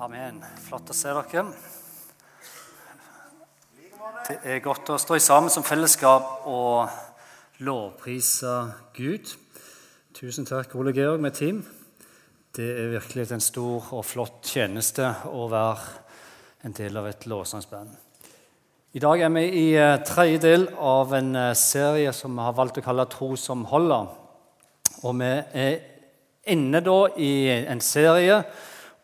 Amen. Flott å se dere. Det er godt å stå sammen som fellesskap og lovprise Gud. Tusen takk, Ole Georg med team. Det er virkelig en stor og flott tjeneste å være en del av et lovsangsband. I dag er vi i eh, tredje del av en eh, serie som vi har valgt å kalle 'Tro som holder'. Og vi er inne da i en serie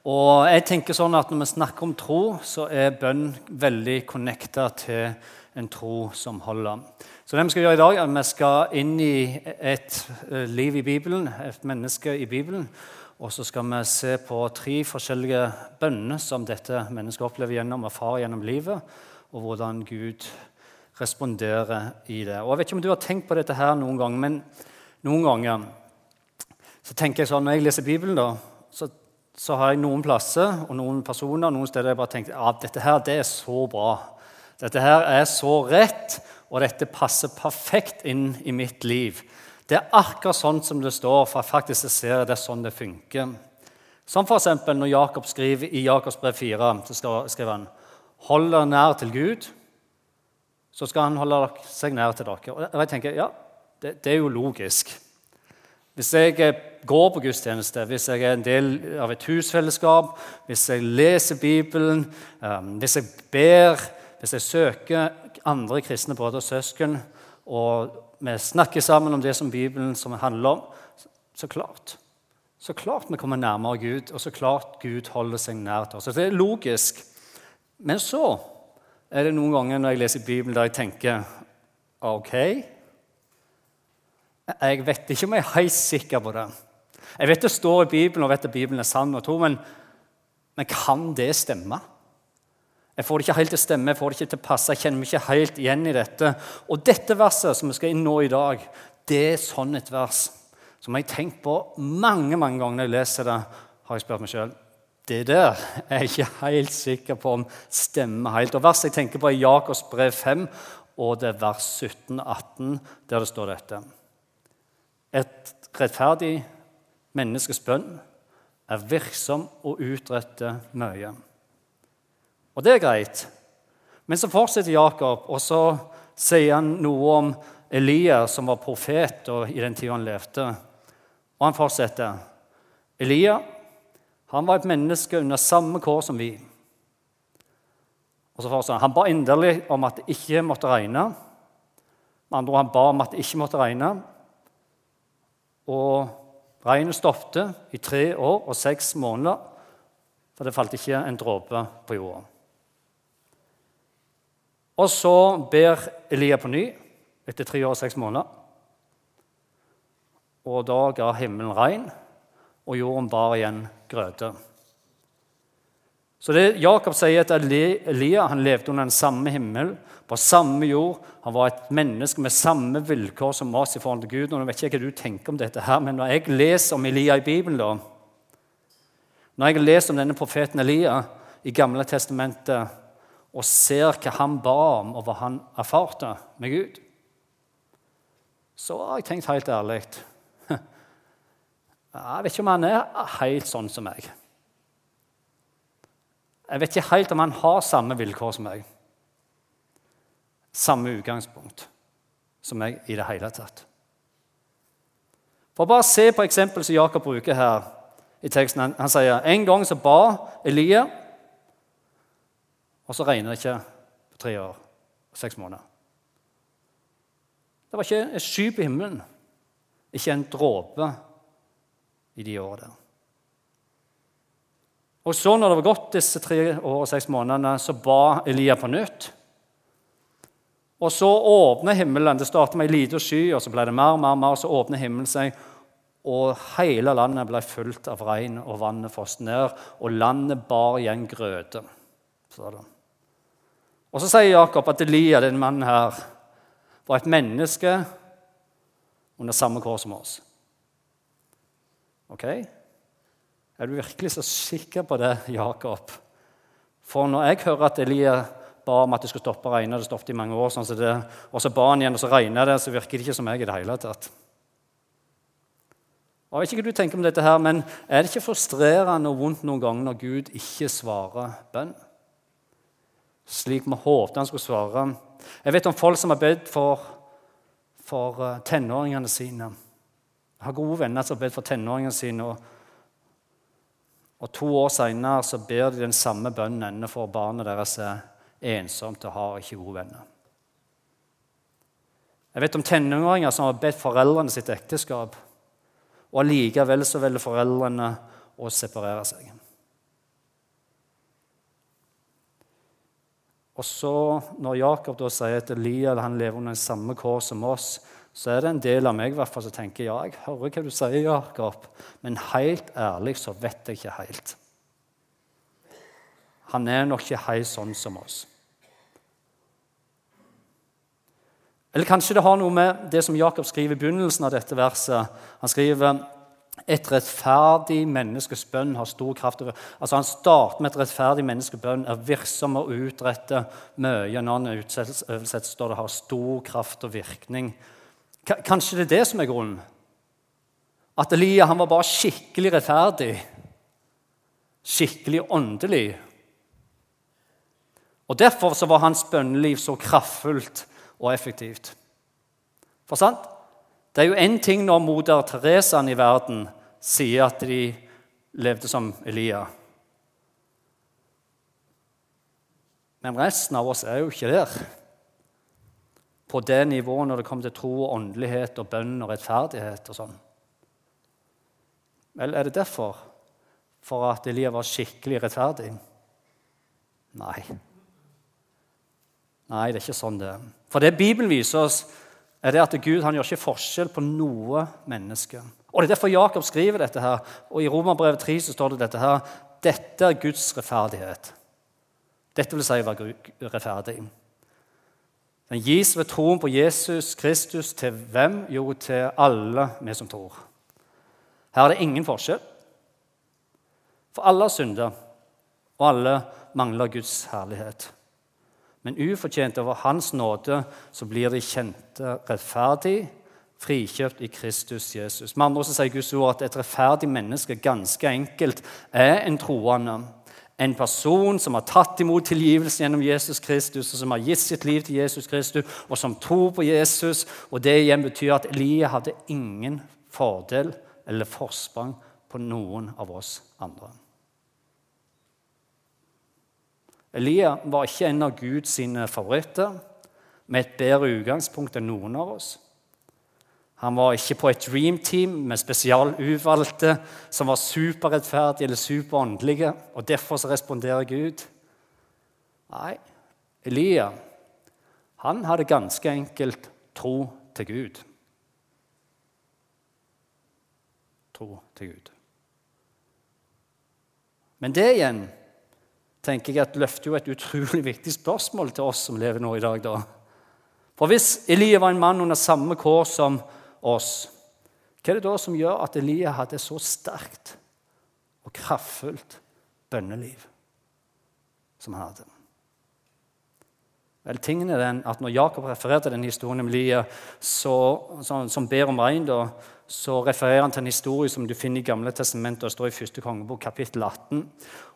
og jeg tenker sånn at Når vi snakker om tro, så er bønn veldig connecta til en tro som holder. Så det Vi skal gjøre i dag er at vi skal inn i et eh, liv i Bibelen, et menneske i Bibelen. Og så skal vi se på tre forskjellige bønner som dette mennesket opplever gjennom erfarer gjennom livet, og hvordan Gud responderer i det. Og Jeg vet ikke om du har tenkt på dette her noen gang, men noen ganger så tenker jeg sånn, Når jeg leser Bibelen, da, så så har jeg noen plasser og noen personer noen steder jeg bare tenkt ja, dette her, det er så bra. Dette her er så rett, og dette passer perfekt inn i mitt liv. Det er akkurat sånn som det står, for jeg faktisk ser det er sånn det funker. Som f.eks. når Jakob skriver i Jakobs brev 4, så skriver han Hold dere nær til Gud, så skal han holde seg nær til dere. Og jeg tenker, ja, det, det er jo logisk. Hvis jeg går på gudstjeneste, hvis jeg er en del av et husfellesskap, hvis jeg leser Bibelen, um, hvis jeg ber, hvis jeg søker andre kristne brødre og søsken, og vi snakker sammen om det som Bibelen som handler om, så klart så klart vi kommer nærmere Gud, og så klart Gud holder seg nær til oss. Så det er logisk. Men så er det noen ganger når jeg leser Bibelen, der jeg tenker OK, jeg vet ikke om jeg er helt sikker på det. Jeg vet det står i Bibelen, og vet at Bibelen er sann og tro, men, men, kan det stemme? Jeg får det ikke helt til å stemme, jeg får det ikke til å passe, jeg kjenner meg ikke helt igjen i dette. Og dette verset som vi skal inn nå i dag, det er sånn et vers som jeg har tenkt på mange mange ganger når jeg leser det. har jeg spurt meg selv. Det der er jeg ikke helt sikker på om stemmer helt. Og Verset jeg tenker på, er Jakobs brev 5, og det er vers 17-18, der det står dette. Et rettferdig menneskes bønn er virksom og utretter mye. Og det er greit. Men så fortsetter Jakob, og så sier han noe om Elia, som var profet i den tida han levde. Og han fortsetter. Elia han var et menneske under samme kår som vi. Og så fortsetter Han Han ba inderlig om at det ikke måtte regne. Med andre ord, han ba om at det ikke måtte regne. Og regnet stoppet i tre år og seks måneder, for det falt ikke en dråpe på jorda. Og så ber Elia på ny etter tre år og seks måneder. Og da ga himmelen regn, og jorden bar igjen grøde. Så det Jakob sier at Elia han levde under den samme himmel, på samme jord. Han var et menneske med samme vilkår som oss i forhold til Gud. Og nå vet ikke hva du tenker om dette her, Men når jeg leser om Elia i Bibelen, da, når jeg leser om denne profeten Elia i Gamle testamentet og ser hva han ba om, og hva han erfarte med Gud, så har jeg tenkt helt ærlig Jeg vet ikke om han er helt sånn som meg. Jeg vet ikke helt om han har samme vilkår som meg. Samme utgangspunkt som meg i det hele tatt. For bare se på eksempelet som Jakob bruker her i teksten. Han, han sier en gang så ba Elia, og så regner det ikke på tre år og seks måneder. Det var ikke et sky på himmelen, ikke en dråpe i de årene der. Og så, når det var gått disse tre år og seks månedene, så ba Elia på nytt. Og så åpner himmelen. Det startet med ei lita sky, og så ble det mer og mer, mer, så åpner himmelen seg. Og hele landet ble fullt av regn, og vannet fosset ned. Og landet bar igjen grøde. Og så sier Jakob at Elia, denne mannen her, var et menneske under samme kår som oss. Ok? Er du virkelig så sikker på det, Jakob? For når jeg hører at Elia ba om at det skulle stoppe å regne, det stoppet i mange år, sånn det, og så ba han igjen, og så regna det, så virker det ikke som jeg i det hele tatt. Jeg vet ikke hva du tenker om dette her, men Er det ikke frustrerende og vondt noen ganger når Gud ikke svarer bønn? Slik vi håpte han skulle svare. Jeg vet om folk som har bedt for, for eh, tenåringene sine. Jeg har gode venner som har bedt for tenåringene sine. og og To år seinere ber de den samme bønnen for barnet deres er ensomt og har ikke gode venner. Jeg vet om tenåringer som har bedt foreldrene sitt ekteskap, og allikevel så velger foreldrene å separere seg. Og så, Når Jakob da sier at han lever under den samme kår som oss, så er det en del av meg i hvert fall som tenker ja, jeg hører hva du sier, Jakob, men helt ærlig så vet jeg ikke helt. Han er nok ikke helt sånn som oss. Eller kanskje det har noe med det som Jakob skriver i begynnelsen av dette verset. Han skriver et rettferdig menneskes bønn har stor kraft. Altså Han starter med et rettferdig menneskes bønn er virksom og utretter mye. når han utsettes, står det har stor kraft og virkning. Kanskje det er det som er grunnen? At Elia han var bare skikkelig rettferdig. Skikkelig åndelig. Og Derfor så var hans bønneliv så kraftfullt og effektivt. For sant? Det er jo én ting når moder Teresaen i verden sier at de levde som Elia. Men resten av oss er jo ikke der på det nivået når det kommer til tro og åndelighet og bønn og rettferdighet og sånn? Vel, er det derfor? For at Elia var skikkelig rettferdig? Nei. Nei, det er ikke sånn det er. For det Bibelen viser oss, er det at Gud han gjør ikke forskjell på noe menneske. Og Det er derfor Jakob skriver dette. her, og I Romerbrevet 3 så står det dette her. Dette er Guds rettferdighet. Dette vil si å være rettferdig. Den gis ved troen på Jesus Kristus til hvem? Jo, til alle vi som tror. Her er det ingen forskjell. For alle har synda, og alle mangler Guds herlighet. Men ufortjent over Hans nåde så blir de kjente rettferdig, frikjøpt i Kristus Jesus. Med andre sier Guds ord at et rettferdig menneske ganske enkelt er en troende. En person som har tatt imot tilgivelse gjennom Jesus Kristus, og som har gitt sitt liv til Jesus Kristus, og som tror på Jesus. Og Det igjen betyr at Eliah hadde ingen fordel eller forsprang på noen av oss andre. Elia var ikke en av Guds favoritter, med et bedre utgangspunkt enn noen av oss. Han var ikke på et dream team med spesialutvalgte som var superrettferdige eller superåndelige, og derfor så responderer Gud. Nei, Elia han hadde ganske enkelt tro til Gud. Tro til Gud. Men det igjen tenker jeg at løfter jo et utrolig viktig spørsmål til oss som lever nå i dag. da. For hvis Elia var en mann under samme kår som oss. Hva er det da som gjør at Elia hadde så sterkt og kraftfullt bønneliv som han hadde? Vel, tingen er den at Når Jakob refererer til den historien om Elia som ber om regn, så refererer han til en historie som du finner i Gamle testamentet, og står i første kongebok, kapittel 18.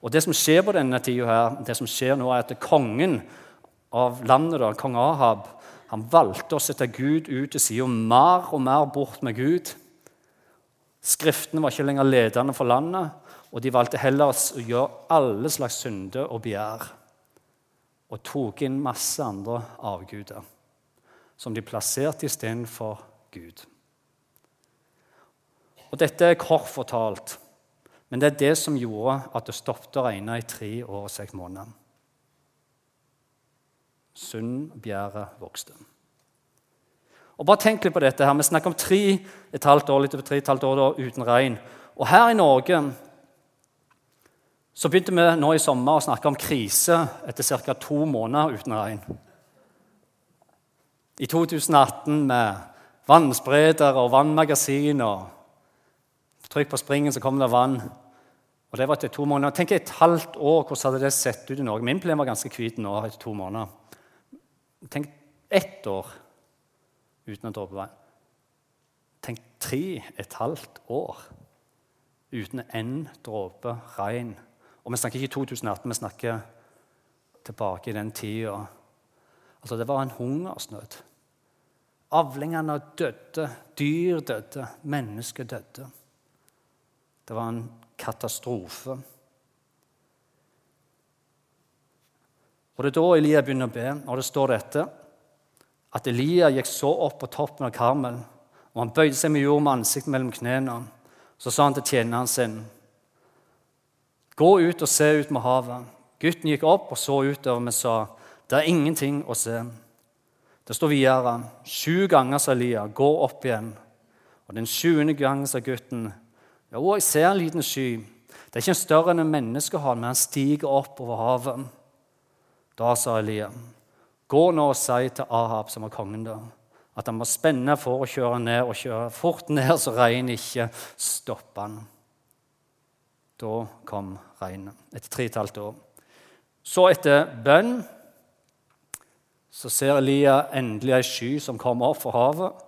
Og Det som skjer på denne tida, her, det som skjer nå er at kongen av landet, da, kong Ahab, han valgte å sette Gud ut til sida, mer og mer bort med Gud. Skriftene var ikke lenger ledende for landet, og de valgte heller å gjøre alle slags synder og begjær. Og tok inn masse andre avguder, som de plasserte istedenfor Gud. Og Dette er kort fortalt, men det er det som gjorde at det stoppet å regne i tre år og seks måneder. Sundbjæret vokste. Og bare tenk litt på dette her. Vi snakker om tre et halvt år, litt over tre et halvt år da, uten regn. Og her i Norge så begynte vi nå i sommer å snakke om krise etter ca. to måneder uten regn. I 2018 med vannspreder og vannmagasiner Trykk på springen, så kommer det vann. Og det var etter to måneder. Tenk et halvt år, hvordan hadde det sett ut i Norge? Min plen var ganske hvit nå etter to måneder. Tenk ett år uten en dråpe vann. Tenk tre et halvt år uten en dråpe regn. Og vi snakker ikke 2018, vi snakker tilbake i den tida. Altså, det var en hungersnød. Avlingene døde, dyr døde, mennesker døde. Det var en katastrofe. Og Det er da Elia begynner å be, og det står dette at Elia gikk så opp på toppen av Karmel, og han bøyde seg med jord med ansiktet mellom knærne. Så sa han til tjeneren sin, 'Gå ut og se ut med havet.' Gutten gikk opp og så utover, men sa, 'Det er ingenting å se.' Det står videre, sju ganger sa Elia, 'Gå opp igjen.' Og den sjuende gangen sa gutten, 'Jo, jeg ser en liten sky.' Det er ikke en større enn en menneskehånd, men han stiger opp over havet. Da sa Elia, gå nå og si til Ahab, som var kongen da, at han må spenne for å kjøre ned og kjøre fort ned, så regnet ikke stopper han. Da kom regnet etter tre og et halvt år. Så etter bønn så ser Elia endelig ei sky som kommer opp fra havet,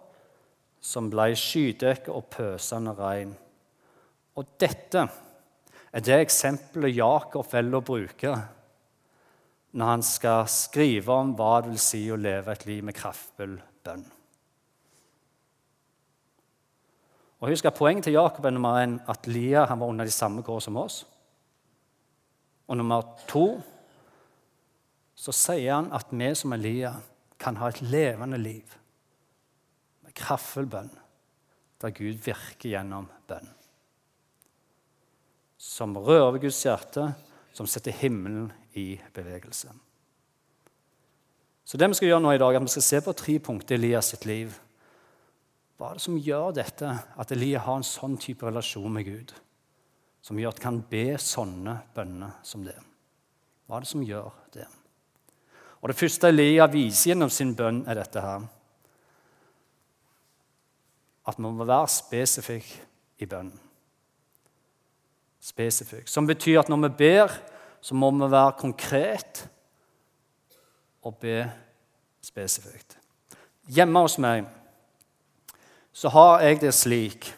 som ble skydekket og pøsende regn. Og dette er det eksempelet Jakob velger å bruke når han skal skrive om hva det vil si å leve et liv med kraftfull bønn. Og husk at Poenget til Jakob er nummer én at Lia var under de samme kår som oss. Og nummer to så sier han at vi som er Lia, kan ha et levende liv med kraftfull bønn, der Gud virker gjennom bønn. Som rører Guds hjerte, som setter himmelen i bevegelse. Så det vi skal gjøre nå i dag, er at vi skal se på tre punkter i Elias sitt liv. Hva er det som gjør dette, at Elias har en sånn type relasjon med Gud? Som gjør at han kan be sånne bønner som det. Hva er det som gjør det? Og Det første Elias viser gjennom sin bønn, er dette her. At vi må være spesifikke i bønnen. Spesifikk. Som betyr at når vi ber, så må vi være konkret og be spesifikt. Hjemme hos meg så har jeg det slik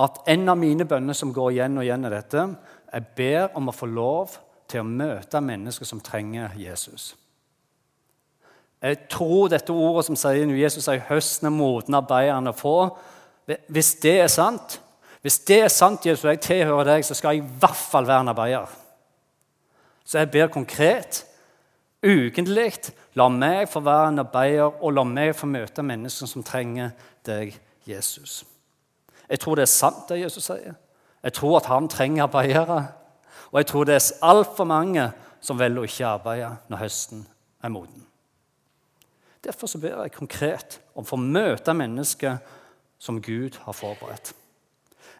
at en av mine bønner som går igjen og igjen, er dette Jeg ber om å få lov til å møte mennesker som trenger Jesus. Jeg tror dette ordet som sier Jesus er 'høsten er moden, arbeiderne få' Hvis det er sant, hvis det er sant, Jesus, og jeg tilhører deg, så skal jeg i hvert fall være en arbeider. Så jeg ber konkret, ukentlig, la meg få være en arbeider, og la meg få møte mennesker som trenger deg, Jesus. Jeg tror det er sant, det Jesus sier. Jeg tror at han trenger arbeidere. Og jeg tror det er altfor mange som velger å ikke arbeide når høsten er moden. Derfor så ber jeg konkret om å få møte mennesker som Gud har forberedt.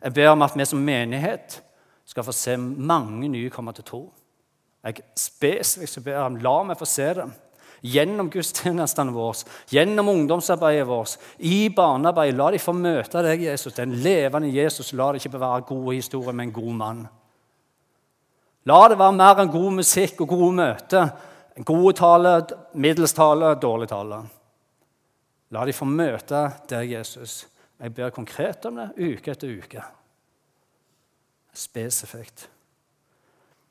Jeg ber om at vi som menighet skal få se mange nye komme til tro. Jeg spesifikt ber om la meg få se det. Gjennom gudstjenestene våre, gjennom ungdomsarbeidet vårt, i barnearbeidet. La de få møte deg, Jesus, den levende Jesus. La det ikke bare være gode historier men en god mann. La det være mer enn god musikk og gode møter. En god tale, middels tale, dårlig tale. La de få møte deg, Jesus. Jeg ber konkret om det uke etter uke. Spesifikt.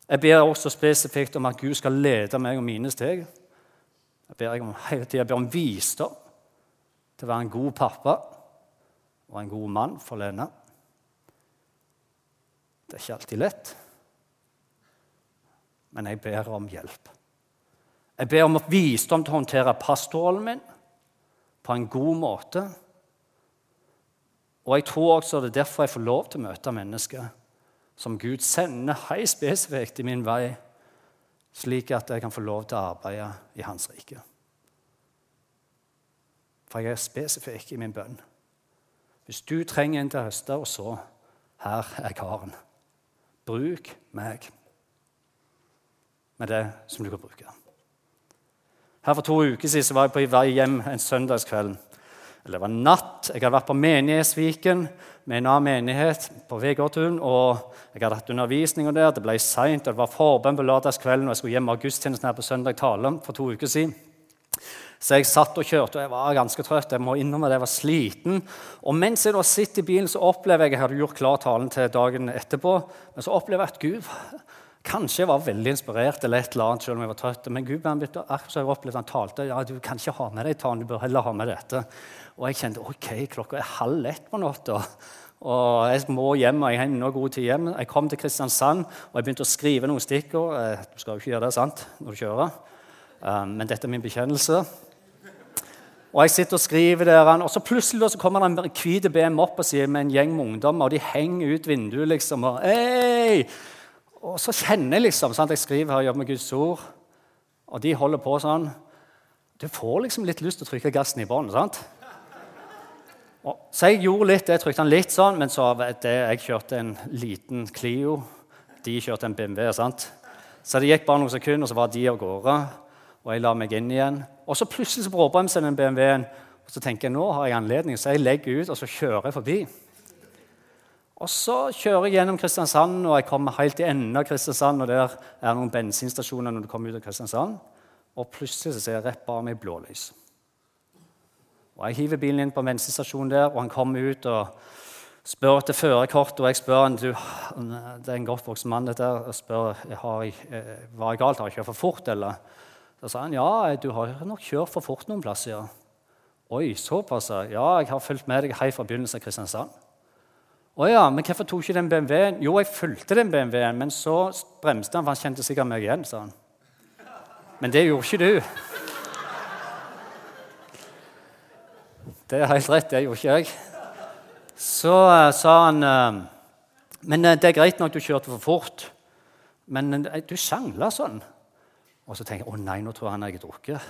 Jeg ber også spesifikt om at Gud skal lede meg og mine steg. Jeg ber om, hele tiden, jeg ber om visdom til å være en god pappa og en god mann for Lene. Det er ikke alltid lett, men jeg ber om hjelp. Jeg ber om visdom til å håndtere pastorrollen min på en god måte. Og jeg tror også det er derfor jeg får lov til å møte mennesker som Gud sender helt spesifikt i min vei, slik at jeg kan få lov til å arbeide i Hans rike. For jeg er spesifikk i min bønn. Hvis du trenger en til å høste, og så her er karen. Bruk meg med det som du kan bruke. Her For to uker siden var jeg på vei hjem en søndagskveld. Eller det var natt. Jeg hadde vært på Menighetsviken med en annen menighet på Vegårtun. og Jeg hadde hatt undervisning der. Det ble seint, og det var forbønn på lørdagskvelden. og Jeg skulle hjem ha gudstjenesten her på søndag tale for to uker siden. Så jeg satt og kjørte, og jeg var ganske trøtt. Jeg må innrømme at jeg var sliten. Og mens jeg da sitter i bilen, så opplever jeg jeg hadde gjort klar talen til dagen etterpå, men så opplever jeg at Gud Kanskje var veldig inspirert, eller et eller annet, selv om jeg var trøtt. Men Gud han opplevd, han talte ja, du kan ikke ha med deg talen, du bør heller ha med dette. Og jeg kjente ok, klokka er halv ett på natta. Og jeg må hjem, og jeg har ennå god tid hjem. Jeg kom til Kristiansand og jeg begynte å skrive noen stikkord. Eh, du skal jo ikke gjøre det sant, når du kjører, um, men dette er min bekjennelse. Og jeg sitter og skriver der, og så plutselig så kommer det en hvit BM opp og sier med en gjeng med ungdommer, og de henger ut vinduet liksom. og Ei! Og så kjenner jeg liksom sant? Jeg skriver her, jobber med Guds ord, og de holder på sånn. Du får liksom litt lyst til å trykke gassen i bånn. Så jeg gjorde litt, jeg trykte den litt sånn, men så det, jeg kjørte en liten Clio. De kjørte en BMW. sant? Så det gikk bare noen sekunder, og så var de av gårde. Og jeg la meg inn igjen. Og så plutselig så bråbremser den BMW-en. Og så tenker jeg nå har jeg anledning, så jeg legger ut og så kjører jeg forbi. Og så kjører jeg gjennom Kristiansand, og jeg kommer helt til enden av Kristiansand. og Der er noen bensinstasjoner når du kommer ut av Kristiansand. Og plutselig så ser jeg rett bak meg blålys. Og Jeg hiver bilen inn på bensinstasjonen der, og han kommer ut og spør etter førerkort. Og jeg spør han, du, det er en godt voksen mann dette og spør har jeg, eh, var jeg galt, har jeg kjørt for fort. eller? Da sa han ja, du har nok kjørt for fort noen plasser. ja. Oi, såpass? Ja, jeg har fulgt med deg helt fra begynnelsen av Kristiansand. Å ja, men hvorfor tok ikke den BMW-en? Jo, jeg fulgte den BMW-en, men så bremste han, for han kjente sikkert meg igjen, sa han. Men det gjorde ikke du. Det er helt rett, det gjorde ikke jeg. Så uh, sa han uh, Men uh, det er greit nok du kjørte for fort, men du sjangla sånn. Og så tenker jeg å nei, nå tror jeg han har drukket.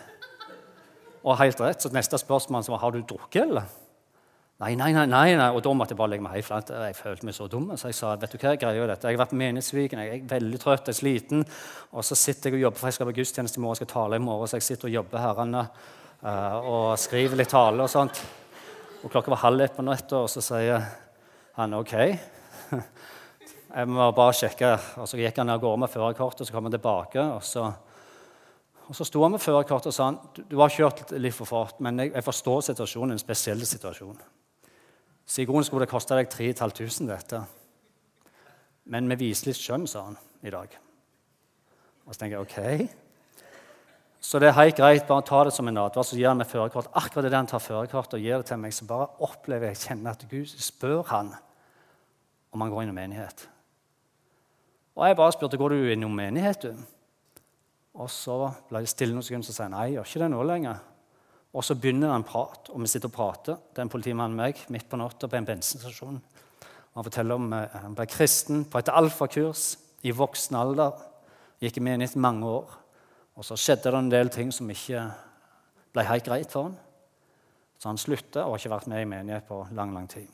Og helt rett, så neste spørsmål var har du drukket, eller? Nei, nei, nei, nei. Og da måtte jeg bare legge meg helt flat. Jeg følte meg så dum. Så jeg sa vet du hva, jeg greier dette. Jeg har vært menighetsviken, jeg er veldig trøtt, jeg er sliten. Og så sitter jeg og jobber, for jeg skal på gudstjeneste i morgen, jeg skal tale i morgen. Så jeg sitter og jobber herrene og skriver litt tale og sånt. Og klokka var halv ett på natta, og så sier han OK. Jeg må bare sjekke. Og så gikk han av gårde med førerkortet, og så kom han tilbake. og så... Og Så sto han med førerkortet og sa han, du har kjørt litt for fort, men jeg, jeg forstår situasjonen, en spesiell situasjon. Grunnen skulle det koste deg 3500, dette. Men med viselig skjønn, sa han i dag. Og så tenker jeg OK. Så det er helt greit, bare ta det som en advarsel. Gir han meg førerkort. Akkurat det han tar førerkortet og gir det til meg, så bare opplever jeg kjenner at Gud spør han om han går inn i menighet. Og jeg bare spurte går du inn i menighet. du? Og så ble det stille noen sekunder, så sa han nei, jeg gjør ikke det nå lenger. Og så begynner han prat, og vi sitter og prater. Det er en politimann og meg midt på natta på en bensinstasjon. Han forteller om eh, han ble kristen på et alfakurs i voksen alder. Gikk i menighet mange år. Og så skjedde det en del ting som ikke ble helt greit for ham. Så han slutta og har ikke vært med i menighet på lang lang tid.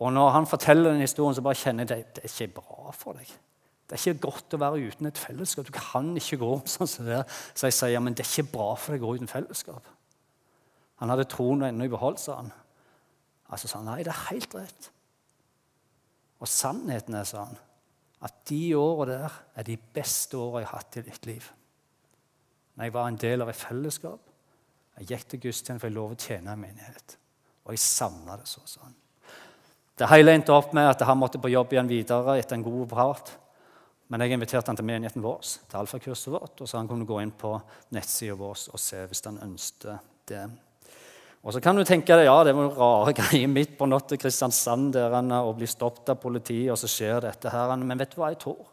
Og når han forteller den historien, så bare kjenner jeg at det er ikke bra for deg. Det er ikke godt å være uten et fellesskap. Du kan ikke gå om sånn som det. Så jeg sier men det er ikke bra for deg å gå uten fellesskap. Han hadde troen ennå i behold, sa han. Altså sa han, nei, det er helt rett. Og sannheten er, sa han, at de åra der er de beste åra jeg har hatt i ditt liv. Når jeg var en del av et fellesskap. Jeg gikk til gudstjeneste for jeg lov å tjene en menighet. Og jeg savna det så, sånn. Det hele endte opp med at han måtte på jobb igjen videre etter en god prat. Men jeg inviterte han til menigheten vår, til alfakurset vårt, og så han kunne gå inn på nettsida vår og se hvis han ønsket det. Og så kan du tenke deg, ja, det var rare greier midt på natta i Kristiansand der han og blir stoppet av politiet, og så skjer dette her. Men vet du hva jeg tror?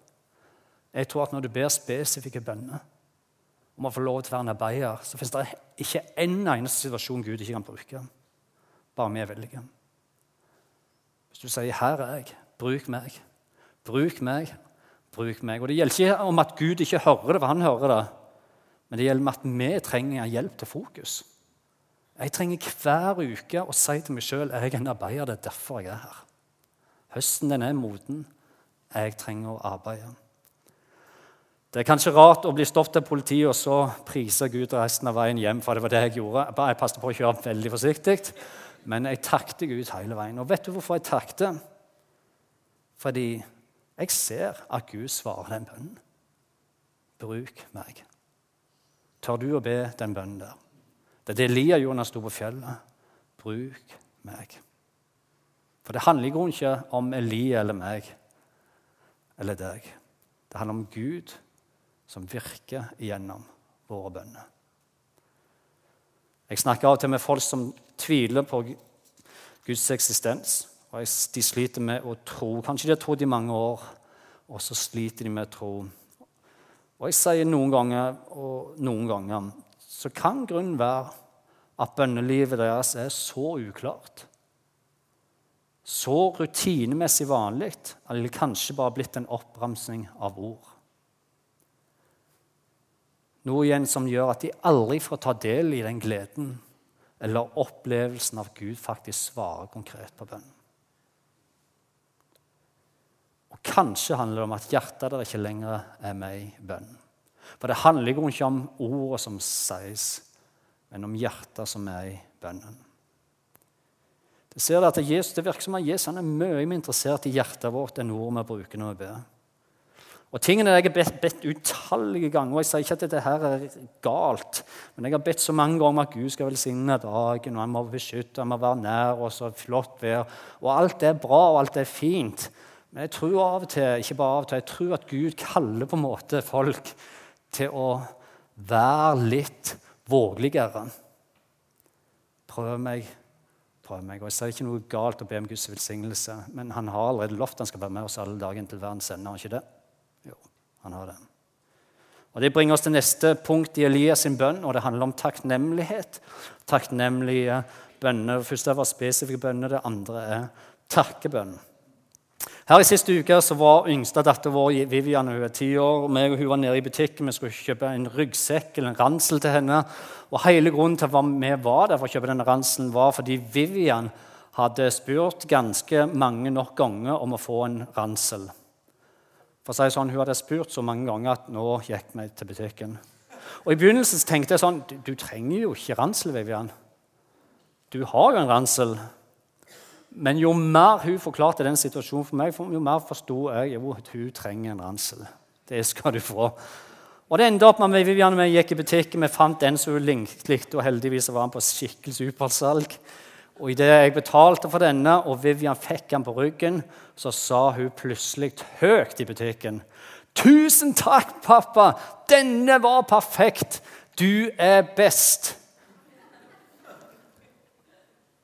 Jeg tror at når du ber spesifikke bønner om å få lov til å være en arbeider, så fins det ikke en eneste situasjon Gud ikke kan bruke. Bare vi er villige. Hvis du sier 'Her er jeg. Bruk meg'. Bruk meg bruk meg. Og Det gjelder ikke om at Gud ikke hører det, for han hører det. Men det gjelder med at vi trenger hjelp til fokus. Jeg trenger hver uke å si til meg sjøl jeg er en arbeider. Det er derfor jeg er her. Høsten den er moden. Jeg trenger å arbeide. Det er kanskje rart å bli stoppet av politiet og så prise Gud resten av veien hjem. for det var det Jeg gjorde. Jeg passet på å kjøre veldig forsiktig, men jeg takte Gud hele veien. Og vet du hvorfor jeg takte? Fordi jeg ser at Gud svarer den bønnen. Bruk meg. Tør du å be den bønnen der? Det er det Elia gjorde da han sto på fjellet. Bruk meg. For det handler i grunnen ikke om Elia eller meg eller deg. Det handler om Gud som virker igjennom våre bønner. Jeg snakker av og til med folk som tviler på Guds eksistens. og De sliter med å tro. Kanskje de har trodd i mange år, og så sliter de med å tro. Og jeg sier noen ganger og noen ganger så kan grunnen være at bønnelivet deres er så uklart, så rutinemessig vanlig, eller kanskje bare blitt en oppramsing av ord. Noe igjen som gjør at de aldri får ta del i den gleden eller opplevelsen av Gud faktisk svarer konkret på bønnen. Og Kanskje handler det om at hjertet der ikke lenger er med i bønnen. For det handler jo ikke om ordene som sies, men om hjertet som er i bønnen. Det, ser at Jesus, det virker som at Jesus er mye mer interessert i hjertet vårt enn ordene vi bruker når vi ber. Og tingene Jeg har bedt, bedt utallige ganger, og jeg sier ikke at dette her er galt, men jeg har bedt så mange ganger om at Gud skal velsigne dagen, og han må beskytte, han må være nær oss, og flott vær. Og alt er bra, og alt er fint. Men jeg tror av og til, ikke bare av og til, jeg tror at Gud kaller på en måte folk til å være litt vågeligere. Prøv meg, prøv meg. Og Jeg sier ikke noe galt å be om Guds velsignelse, men han har allerede lovt han skal være med oss alle dagen til verdens ende. ikke det? Jo, han har det. Og Det bringer oss til neste punkt i Elias sin bønn, og det handler om takknemlighet. Takknemlige bønner. Det første var spesifikke bønner, det andre er takkebønn. Her I siste uke så var yngste datter vår Vivian hun er ti år. meg og Hun var nede i butikken. Vi skulle kjøpe en ryggsekk eller en ransel til henne. Og Hele grunnen til at vi var der for å kjøpe denne ranselen, var fordi Vivian hadde spurt ganske mange nok ganger om å få en ransel. For å si sånn, Hun hadde spurt så mange ganger at nå gikk vi til butikken. Og I begynnelsen tenkte jeg sånn du trenger jo ikke ransel, Vivian. Du har jo en ransel. Men jo mer hun forklarte den situasjonen for meg, jo mer forsto jeg jo at hun trenger en ransel. Det skal du få. Og Det endte opp med at Vivian vi gikk i butikken, vi fant den som hun likte, og heldigvis var han på skikkelig supersalg. Og Idet jeg betalte for denne, og Vivian fikk den på ryggen, så sa hun plutselig høyt i butikken Tusen takk, pappa! Denne var perfekt! Du er best!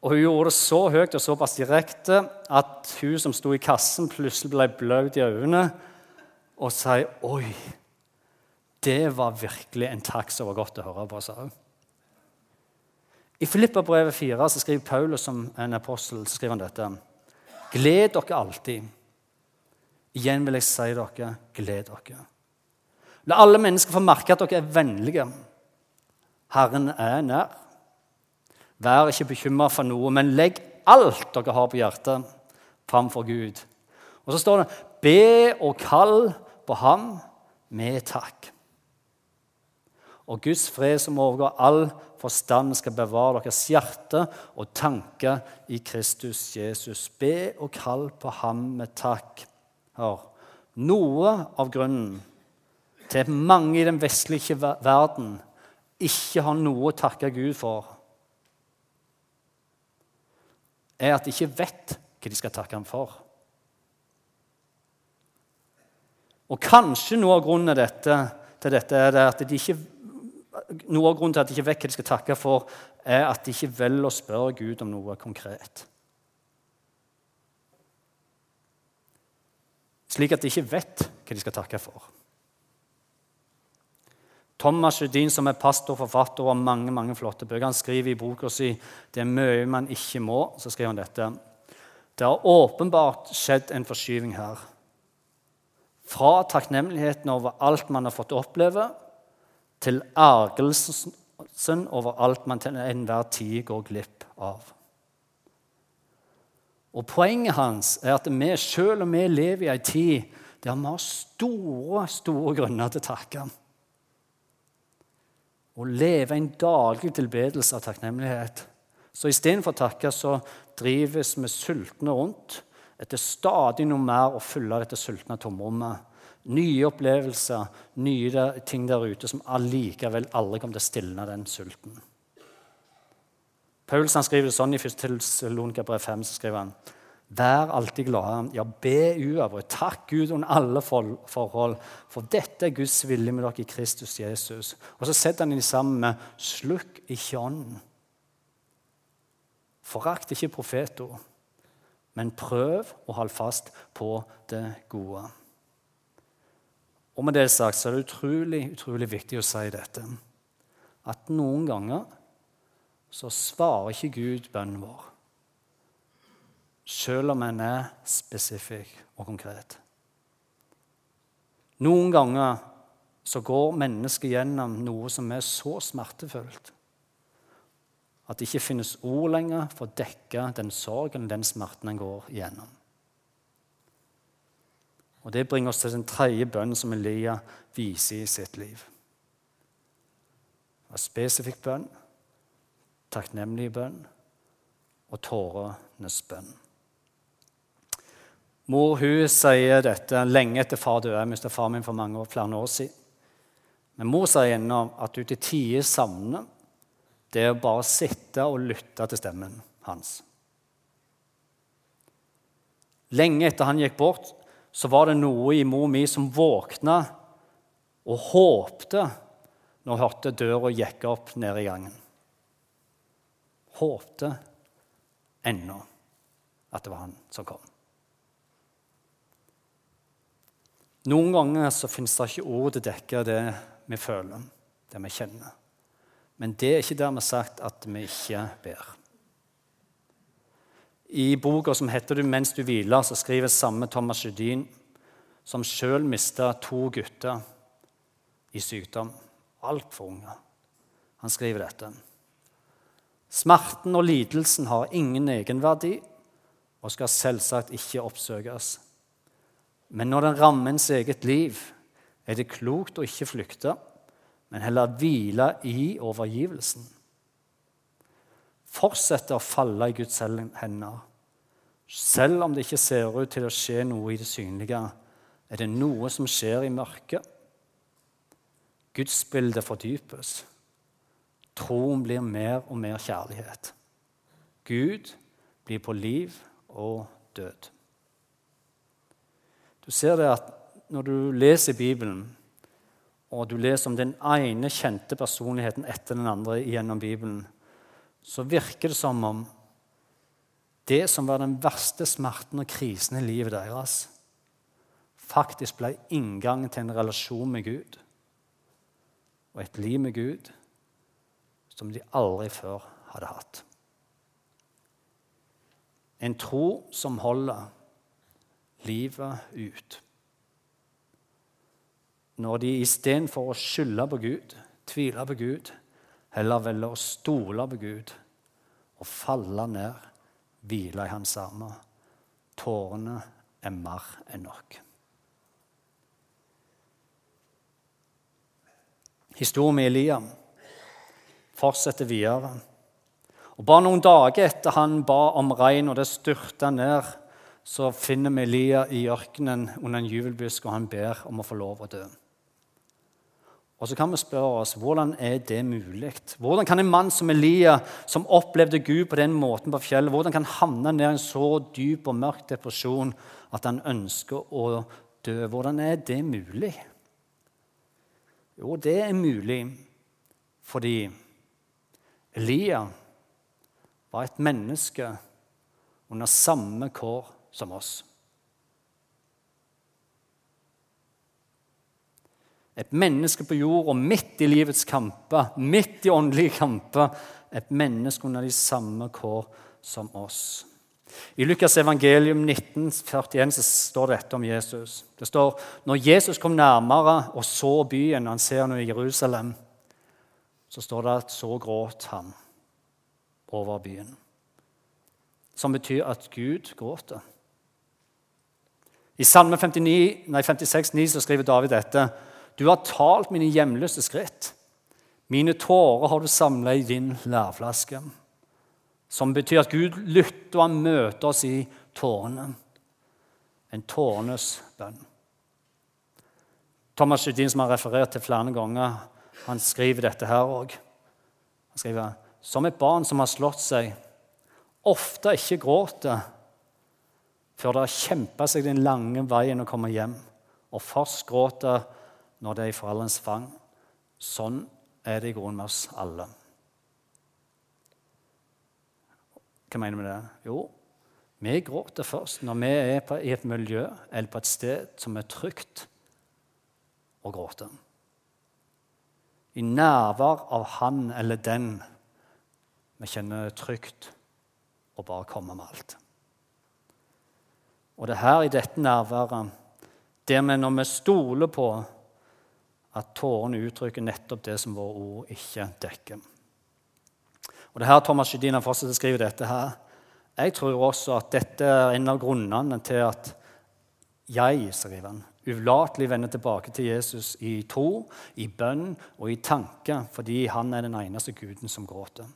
Og Hun gjorde det så høyt og såpass direkte at hun som sto i kassen, plutselig ble blaut i øynene og sa Oi, det var virkelig en takk som var godt å høre på. sa hun. I Filippabrevet 4 så skriver Paulus som en apostel så skriver han dette. Gled dere alltid. Igjen vil jeg si dere, gled dere. La alle mennesker få merke at dere er vennlige. Herren er nær. Vær ikke bekymra for noe, men legg alt dere har på hjertet, framfor Gud. Og så står det Be og kall på ham med takk. Og Guds fred som overgår all forstand, skal bevare deres hjerte og tanke i Kristus Jesus. Be og kall på ham med takk. Hør. Noe av grunnen til at mange i den vestlige verden ikke har noe å takke Gud for, er at de ikke vet hva de skal takke ham for. Og kanskje noe av grunnen til dette, til dette er at de ikke noe av grunnen til at de ikke vet hva de skal takke for, er at de ikke velger å spørre Gud om noe konkret. Slik at de ikke vet hva de skal takke for. Thomas Judin, som er pastor og forfatter av mange mange flotte bøker, han skriver i boka si 'Det er mye man ikke må'. Så skriver han dette. Det har åpenbart skjedd en forskyving her. Fra takknemligheten over alt man har fått oppleve, til ergelsen over alt man til enhver tid går glipp av. Og Poenget hans er at vi selv om vi lever i ei tid der vi har store, store grunner til å takke og leve en daglig tilbedelse av takknemlighet. Så istedenfor å takke så drives vi sultne rundt etter stadig noe mer å fylle dette sultne tomrommet. Nye opplevelser, nye der, ting der ute som allikevel aldri kommer til å stilne den sulten. Paulsen skriver det sånn i 1. Tesalonikerbrev 5. Så skriver han, Vær alltid glade. Ja, be uavbrutt. Takk Gud under alle forhold, for dette er Guds vilje med dere i Kristus Jesus. Og så setter han dem sammen med 'slukk ikke ånden'. Forakt ikke profetord, men prøv å holde fast på det gode. Og med det sagt så er det utrolig, utrolig viktig å si dette. At noen ganger så svarer ikke Gud bønnen vår. Selv om en er spesifikk og konkret. Noen ganger så går mennesket gjennom noe som er så smertefullt at det ikke finnes ord lenger for å dekke den sorgen den smerten en går gjennom. Og Det bringer oss til den tredje bønnen som Elia viser i sitt liv. En spesifikk bønn, takknemlig bønn og tårenes bønn. Mor hun sier dette lenge etter far døde. Jeg mistet far min for mange år, flere år siden. Men mor sier ennå at hun til tider savner det å bare sitte og lytte til stemmen hans. Lenge etter han gikk bort, så var det noe i mor mi som våkna og håpte når hun hørte døra gikk opp nede i gangen. Håpte ennå at det var han som kom. Noen ganger så finnes det ikke ord til å dekke det vi føler, det vi kjenner. Men det er ikke dermed sagt at vi ikke ber. I boka som heter du 'Mens du hviler', så skriver samme Thomas Judin, som sjøl mista to gutter i sykdom, altfor unge. Han skriver dette. Smerten og lidelsen har ingen egenverdi og skal selvsagt ikke oppsøkes. Men når den rammer ens eget liv, er det klokt å ikke flykte men heller hvile i overgivelsen. Fortsette å falle i Guds hender. Selv om det ikke ser ut til å skje noe i det synlige, er det noe som skjer i mørket. Gudsbildet fordypes. Troen blir mer og mer kjærlighet. Gud blir på liv og død. Du ser det at når du leser Bibelen, og du leser om den ene kjente personligheten etter den andre gjennom Bibelen, så virker det som om det som var den verste smerten og krisen i livet deres, faktisk ble inngangen til en relasjon med Gud og et liv med Gud som de aldri før hadde hatt. En tro som holder livet ut når de istedenfor å skylde på Gud, tvile på Gud, heller velger å stole på Gud og falle ned, hvile i hans armer. Tårene er mer enn nok. Historien med Elia fortsetter videre. Og Bare noen dager etter han ba om regn, og det styrta ned, så finner vi Elia i ørkenen under en juvelbusk, og han ber om å få lov å dø. Og så kan vi spørre oss hvordan er det mulig? Hvordan kan en mann som Elia, som opplevde Gud på den måten på fjellet, hvordan kan havne ned i en så dyp og mørk depresjon at han ønsker å dø? Hvordan er det mulig? Jo, det er mulig fordi Elia var et menneske under samme kår som oss. Et menneske på jorda midt i livets kamper, midt i åndelige kamper. Et menneske under de samme kår som oss. I Lukas evangelium 1941 så står dette om Jesus. Det står når Jesus kom nærmere og så byen, han ser nå i Jerusalem, så står det at så gråt han over byen. Som betyr at Gud gråter. I Salme 59, 56, 9 så skriver David dette. Du har talt mine hjemløse skritt. Mine tårer har du samla i din lærflaske. Som betyr at Gud lytter og han møter oss i tårene. en tårenes bønn. Thomas Judin, som har referert til flere ganger, han skriver dette her òg. Han skriver som et barn som har slått seg, ofte ikke gråter før det har kjempa seg den lange veien å komme hjem, og først gråter når det er i foreldrenes fang. Sånn er det i grunnen med oss alle. Hva mener vi med det? Jo, vi gråter først når vi er på, i et miljø eller på et sted som er trygt å gråte. I nærvær av han eller den vi kjenner trygt og bare kommer med alt. Og det er her i dette nærværet, der vi når vi stoler på at tårene uttrykker nettopp det som våre ord ikke dekker. Og det er her Thomas Sjødin fortsetter å skrive dette her. Jeg tror også at dette er en av grunnene til at jeg, skriver han, ulatelig vender tilbake til Jesus i tro, i bønn og i tanke, fordi han er den eneste guden som gråter.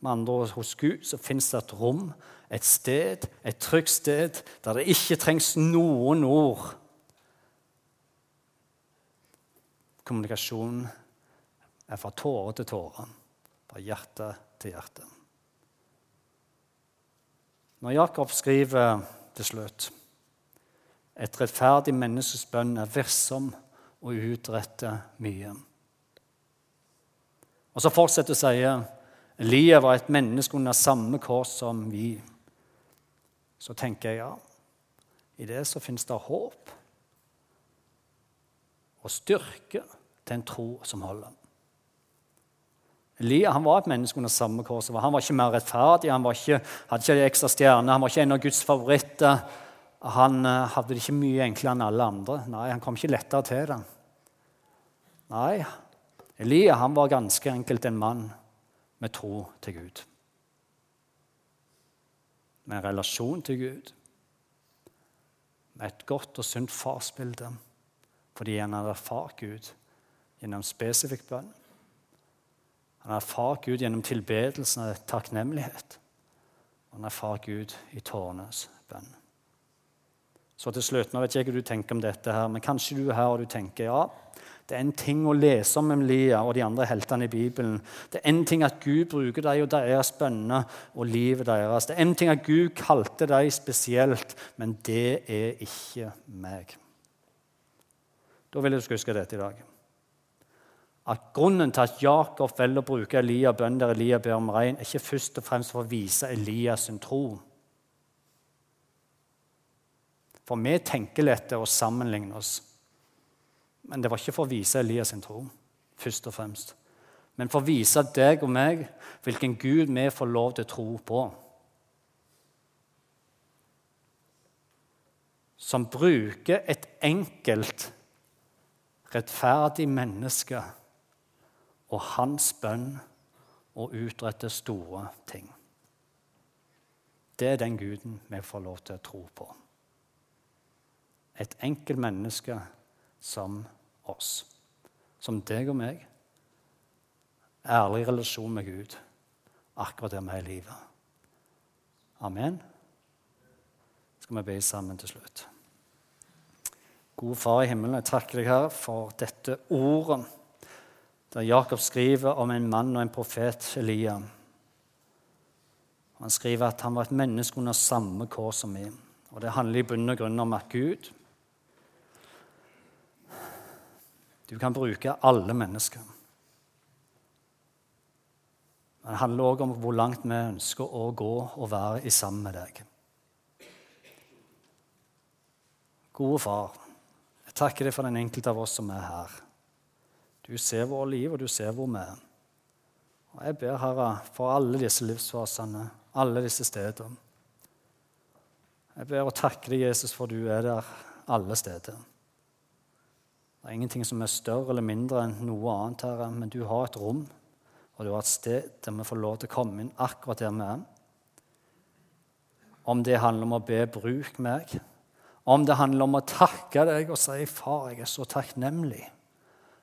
Med andre ord, hos Gud så fins det et rom, et sted, et trygt sted, der det ikke trengs noen ord. Kommunikasjon er fra tåre til tåre, fra hjerte til hjerte. Når Jakob skriver til slutt et rettferdig menneskes bønn er virksom og utretter mye. Og så fortsetter å si Elia var et menneske under samme kår som vi. Så tenker jeg ja, i det så finnes det håp og styrke til en tro som holder. Elia han var et menneske under samme kors. Han var ikke mer rettferdig, han ikke, hadde ikke ekstra stjerne, han var ikke en av Guds favoritter. Han uh, hadde det ikke mye enklere enn alle andre. Nei, Han kom ikke lettere til det. Nei, Elia han var ganske enkelt en mann med tro til Gud. Med en relasjon til Gud. Med et godt og sunt farsbilde fordi han hadde erfart Gud gjennom spesifikk bønn han erfar Gud gjennom tilbedelsen av takknemlighet. Og han erfart Gud i tårnets bønn. Så til slutt, nå vet jeg ikke hva du tenker om dette, her, men kanskje du er her og du tenker ja, det er en ting å lese om Elia og de andre heltene i Bibelen. Det er en ting at Gud bruker dem og deres bønner og livet deres. Det er en ting at Gud kalte dem spesielt, men det er ikke meg. Da vil jeg du skal huske dette i dag at grunnen til at Jakob velger å bruke Elia bønn der Elia ber om regn, er ikke først og fremst for å vise Elias sin tro. For vi tenker lett å sammenligne oss. Men det var ikke for å vise Elias sin tro, først og fremst. Men for å vise deg og meg hvilken Gud vi får lov til å tro på. Som bruker et enkelt, rettferdig menneske og hans bønn og utrette store ting. Det er den guden vi får lov til å tro på. Et enkelt menneske som oss. Som deg og meg. Ærlig relasjon med Gud akkurat der vi er i livet. Amen. Skal vi be sammen til slutt. Gode Far i himmelen, jeg takker deg her for dette ordet der Jakob skriver om en mann og en profet, Elia. Han skriver at han var et menneske under samme kår som vi. Og Det handler i bunn og grunn om at Gud Du kan bruke alle mennesker. Men det handler òg om hvor langt vi ønsker å gå og være i sammen med deg. Gode far, jeg takker deg for den enkelte av oss som er her. Du ser våre liv, og du ser hvor vi er. Og Jeg ber, Herre, for alle disse livsfasene, alle disse stedene. Jeg ber og takker deg, Jesus, for du er der alle steder. Det er ingenting som er større eller mindre enn noe annet, Herre, men du har et rom, og du har et sted der vi får lov til å komme inn akkurat der vi er. Om det handler om å be 'bruk meg', om det handler om å takke deg og si 'Far, jeg er så takknemlig'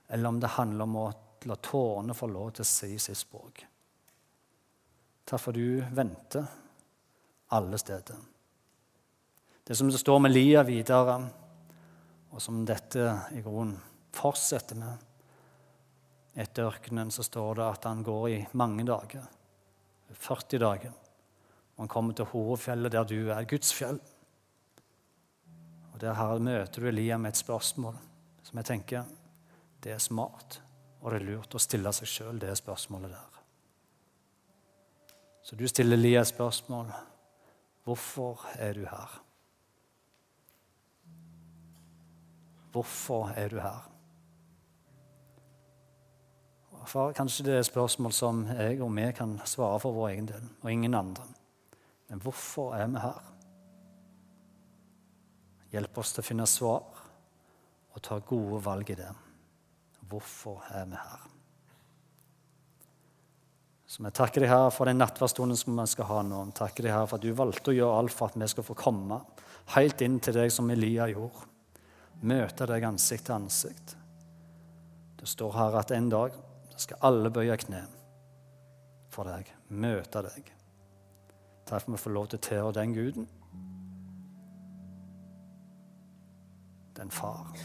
eller om det handler om å la tårene få lov til å si sitt språk. Takk for du venter alle steder. Det som det står med Lia videre, og som dette i grunnen fortsetter med. Etter ørkenen så står det at han går i mange dager. 40 dager. Og han kommer til hovedfjellet der du er, Guds fjell. Og Der her møter du Elia med et spørsmål som jeg tenker det er smart og det er lurt å stille seg sjøl det spørsmålet der. Så du stiller Elia et spørsmål. Hvorfor er du her? Hvorfor er du her? For kanskje det er spørsmål som jeg og vi kan svare for vår egen del, og ingen andre. Men hvorfor er vi her? Hjelp oss til å finne svar og ta gode valg i det. Hvorfor er vi her? Så vi takker deg her for den nattverdstunden som vi skal ha nå. Takker deg her for at du valgte å gjøre alt for at vi skal få komme helt inn til deg som Elia gjorde. Møte deg ansikt til ansikt. Det står her at en dag skal alle bøye kne for deg, møte deg. Takk for at vi får lov til å tilhøre den guden. Den far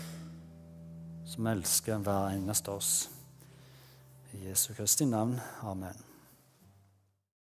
som elsker hver eneste av oss. I Jesu Kristi navn. Amen.